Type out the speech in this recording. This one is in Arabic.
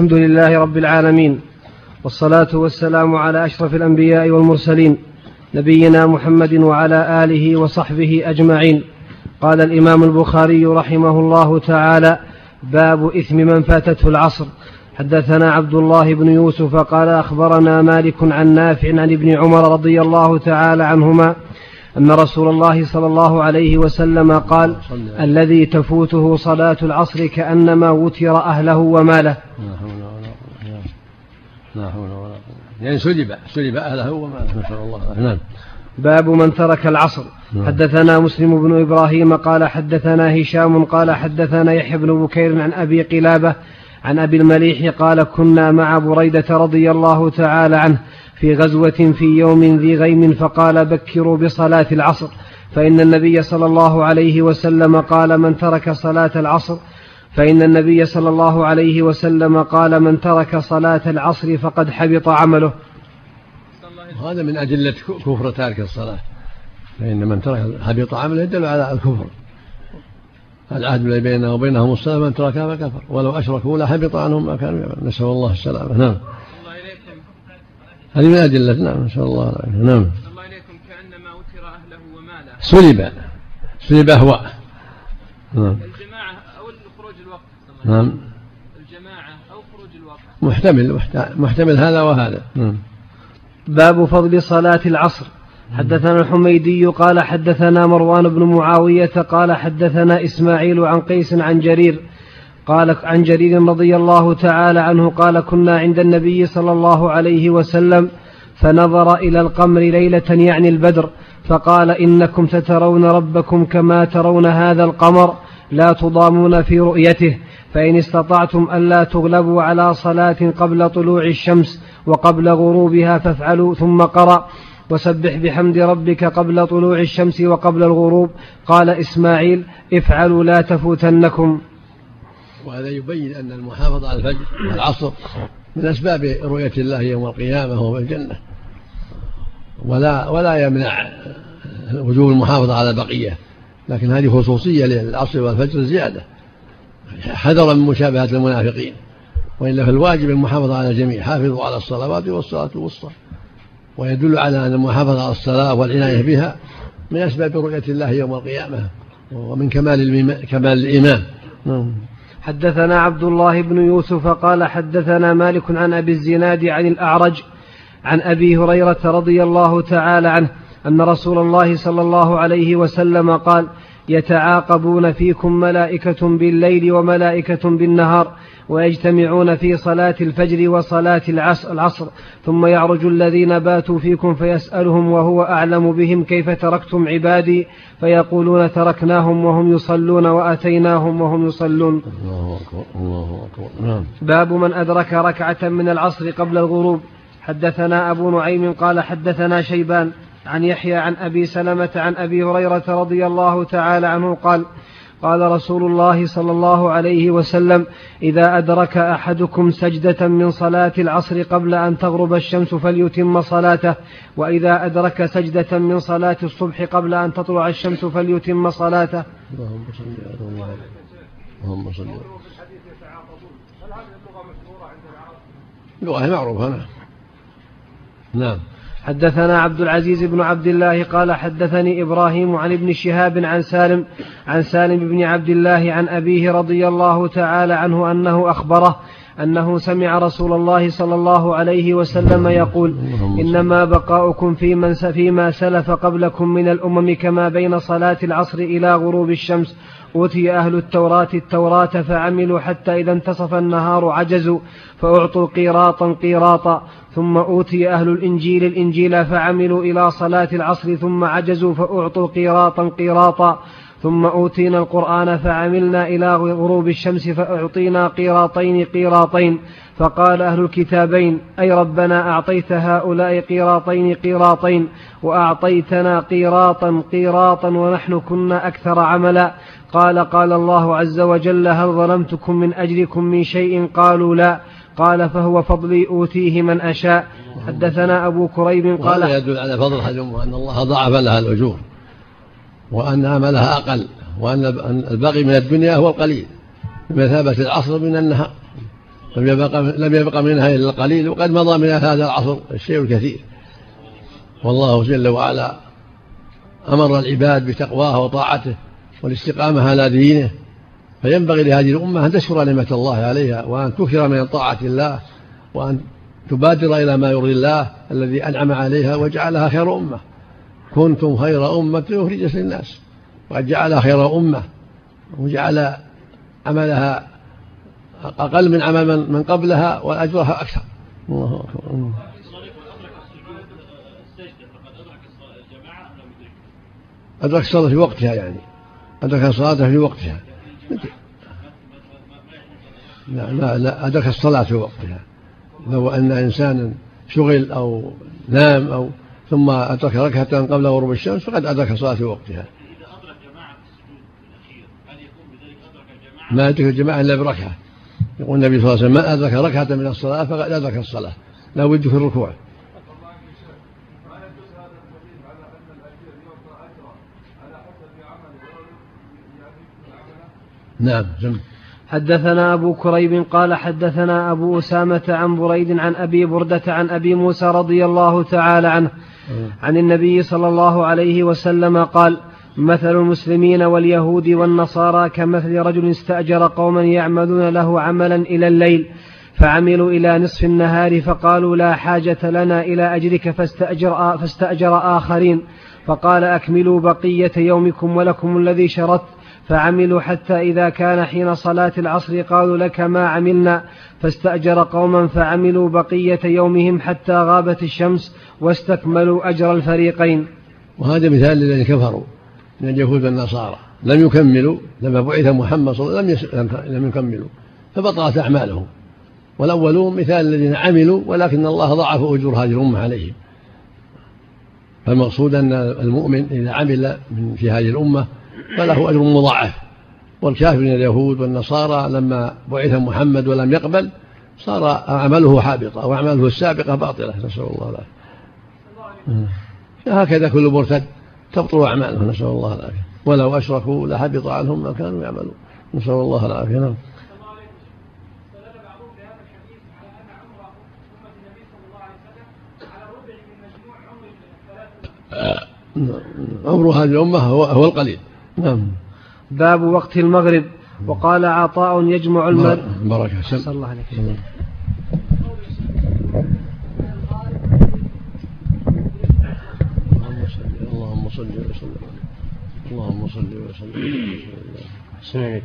الحمد لله رب العالمين والصلاة والسلام على أشرف الأنبياء والمرسلين نبينا محمد وعلى آله وصحبه أجمعين. قال الإمام البخاري رحمه الله تعالى باب إثم من فاتته العصر. حدثنا عبد الله بن يوسف قال أخبرنا مالك عن نافع عن ابن عمر رضي الله تعالى عنهما أن رسول الله صلى الله عليه وسلم قال الذي تفوته صلاة العصر كأنما وتر أهله وماله. لا حول ولا قوة. يعني سلب سلب أهله وماله نسأل الله نعم. باب من ترك العصر. نعم. حدثنا مسلم بن إبراهيم قال حدثنا هشام قال حدثنا يحيى بن بكير عن أبي قلابة عن أبي المليح قال كنا مع بريدة رضي الله تعالى عنه في غزوة في يوم ذي غيم فقال بكروا بصلاة العصر. فإن النبي صلى الله عليه وسلم قال من ترك صلاة العصر فإن النبي صلى الله عليه وسلم قال من ترك صلاة العصر فقد حبط عمله. هذا من أدلة كفر تارك الصلاة. فإن من ترك حبط عمله يدل على الكفر. العهد الذي بيننا وبينهم الصلاة من تركها فكفر. ولو أشركوا لحبط عنهم ما كانوا يعملون. نسأل الله السلامة. نعم. هذه من أدلة. نعم نسأل الله العافية. نعم. الله إليكم. كأنما وتر أهله وماله. سلب. سلب أهواء نعم الجماعة أو خروج الوقت نعم. الجماعة أو خروج الوقت. محتمل محتمل هذا وهذا. نعم. باب فضل صلاة العصر. حدثنا الحميدي قال حدثنا مروان بن معاوية قال حدثنا إسماعيل عن قيس عن جرير قال عن جرير رضي الله تعالى عنه قال كنا عند النبي صلى الله عليه وسلم فنظر إلى القمر ليلة يعني البدر فقال إنكم سترون ربكم كما ترون هذا القمر لا تضامون في رؤيته. فإن استطعتم ألا تغلبوا على صلاة قبل طلوع الشمس وقبل غروبها فافعلوا ثم قرأ وسبح بحمد ربك قبل طلوع الشمس وقبل الغروب. قال إسماعيل افعلوا لا تفوتنكم. وهذا يبين أن المحافظة على الفجر والعصر من أسباب رؤية الله يوم القيامة وهو الجنة. ولا ولا يمنع وجوب المحافظة على البقية لكن هذه خصوصية للعصر والفجر زيادة. حذرا من مشابهة المنافقين وإلا فالواجب المحافظة على الجميع حافظوا على الصلوات والصلاة الوسطى. ويدل على أن المحافظة على الصلاة والعناية بها من أسباب رؤية الله يوم القيامة ومن كمال كمال الإيمان. نعم. حدثنا عبد الله بن يوسف قال حدثنا مالك عن أبي الزناد عن الأعرج عن أبي هريرة رضي الله تعالى عنه أن رسول الله صلى الله عليه وسلم قال يتعاقبون فيكم ملائكة بالليل وملائكة بالنهار ويجتمعون في صلاة الفجر وصلاة العصر ثم يعرج الذين باتوا فيكم فيسألهم وهو أعلم بهم كيف تركتم عبادي؟ فيقولون تركناهم وهم يصلون وأتيناهم وهم يصلون. الله أكبر الله أكبر. نعم. باب من أدرك ركعة من العصر قبل الغروب. حدثنا أبو نعيم قال حدثنا شيبان عن يحيى عن أبي سلمة عن أبي هريرة رضي الله تعالى عنه قال قال رسول الله صلى الله عليه وسلم إذا أدرك أحدكم سجدة من صلاة العصر قبل أن تغرب الشمس فليتم صلاته وإذا أدرك سجدة من صلاة الصبح قبل أن تطلع الشمس فليتم صلاته. اللهم صل على اللهم صل لغة معروفة نعم. نعم. حدثنا عبد العزيز بن عبد الله قال حدثني إبراهيم عن ابن شهاب عن سالم عن سالم بن عبد الله عن أبيه رضي الله تعالى عنه أنه أخبره أنه سمع رسول الله صلى الله عليه وسلم يقول إنما بقاؤكم في من فيما سلف قبلكم من الأمم كما بين صلاة العصر إلى غروب الشمس أوتي أهل التوراة التوراة فعملوا حتى إذا انتصف النهار عجزوا فأعطوا قيراطا قيراطا ثم أوتي أهل الإنجيل الإنجيل فعملوا إلى صلاة العصر ثم عجزوا فأعطوا قيراطا قيراطا. ثم أوتينا القرآن فعملنا إلى غروب الشمس فأعطينا قيراطين قيراطين فقال أهل الكتابين أي ربنا أعطيت هؤلاء قيراطين قيراطين وأعطيتنا قيراطا قيراطا ونحن كنا أكثر عملا. قال قال الله عز وجل هل ظلمتكم من أجلكم من شيء؟ قالوا لا. قال فهو فضلي أوتيه من أشاء. حدثنا أبو كريب قال يدل على فضل هذه أن الله ضاعف لها الأجور. وأن عملها أقل وأن الباقي من الدنيا هو القليل. بمثابة العصر من النهار. لم يبق لم يبق منها إلا القليل وقد مضى من هذا العصر الشيء الكثير. والله جل وعلا أمر العباد بتقواه وطاعته والاستقامة على دينه. فينبغي لهذه الأمة أن تشكر نعمة الله عليها وأن تكثر من طاعة الله وأن تبادر إلى ما يرضي الله الذي أنعم عليها وجعلها خير أمة. كنتم خير أمة أخرجت للناس وقد جعلها خير أمة وجعل عملها أقل من عمل من قبلها وأجرها أكثر. الله أكبر. أدرك الصلاة في وقتها يعني. أدرك الصلاة في وقتها. لا لا لا أدرك الصلاة في وقتها. لو أن إنسانا شغل أو نام أو ثم أدرك ركعة قبل غروب الشمس فقد أدرك الصلاة في وقتها. ما أدرك الجماعة إلا بركعة. يقول النبي صلى الله عليه وسلم ما أدرك ركعة من الصلاة فقد أدرك الصلاة. لا بد في الركوع. نعم جمع. حدثنا أبو كريب قال حدثنا أبو أسامة عن بريد عن أبي بردة عن أبي موسى رضي الله تعالى عنه عن النبي صلى الله عليه وسلم قال مثل المسلمين واليهود والنصارى كمثل رجل استأجر قوما يعملون له عملا إلى الليل فعملوا إلى نصف النهار فقالوا لا حاجة لنا إلى أجرك فاستأجر, فاستأجر آخرين فقال أكملوا بقية يومكم ولكم الذي شرطت. فعملوا حتى إذا كان حين صلاة العصر قالوا لك ما عملنا فاستأجر قوما فعملوا بقية يومهم حتى غابت الشمس واستكملوا أجر الفريقين. وهذا مثال للذين كفروا من اليهود والنصارى. لم يكملوا لما بعث محمد صلى الله عليه وسلم لم يكملوا فبطلت أعمالهم. والأولون مثال الذين عملوا ولكن الله ضعف أجور هذه الأمة عليهم. فالمقصود أن المؤمن إذا عمل من في هذه الأمة فله أجر مضاعف. والكافر من اليهود والنصارى لما بعث محمد ولم يقبل صار عمله حابطا وأعماله السابقة باطلة نسأل الله العافية. هكذا كل مرتد تبطل أعمالهم نسأل الله العافية. ولو أشركوا لحبط عنهم ما كانوا يعملون نسأل الله العافية. نعم. عمر هذه الأمة هو, هو القليل. نعم. باب وقت المغرب. وقال عطاء يجمع المغرب بركة صلى الله عليه وسلم اللهم صل وسلم اللهم صل وسلم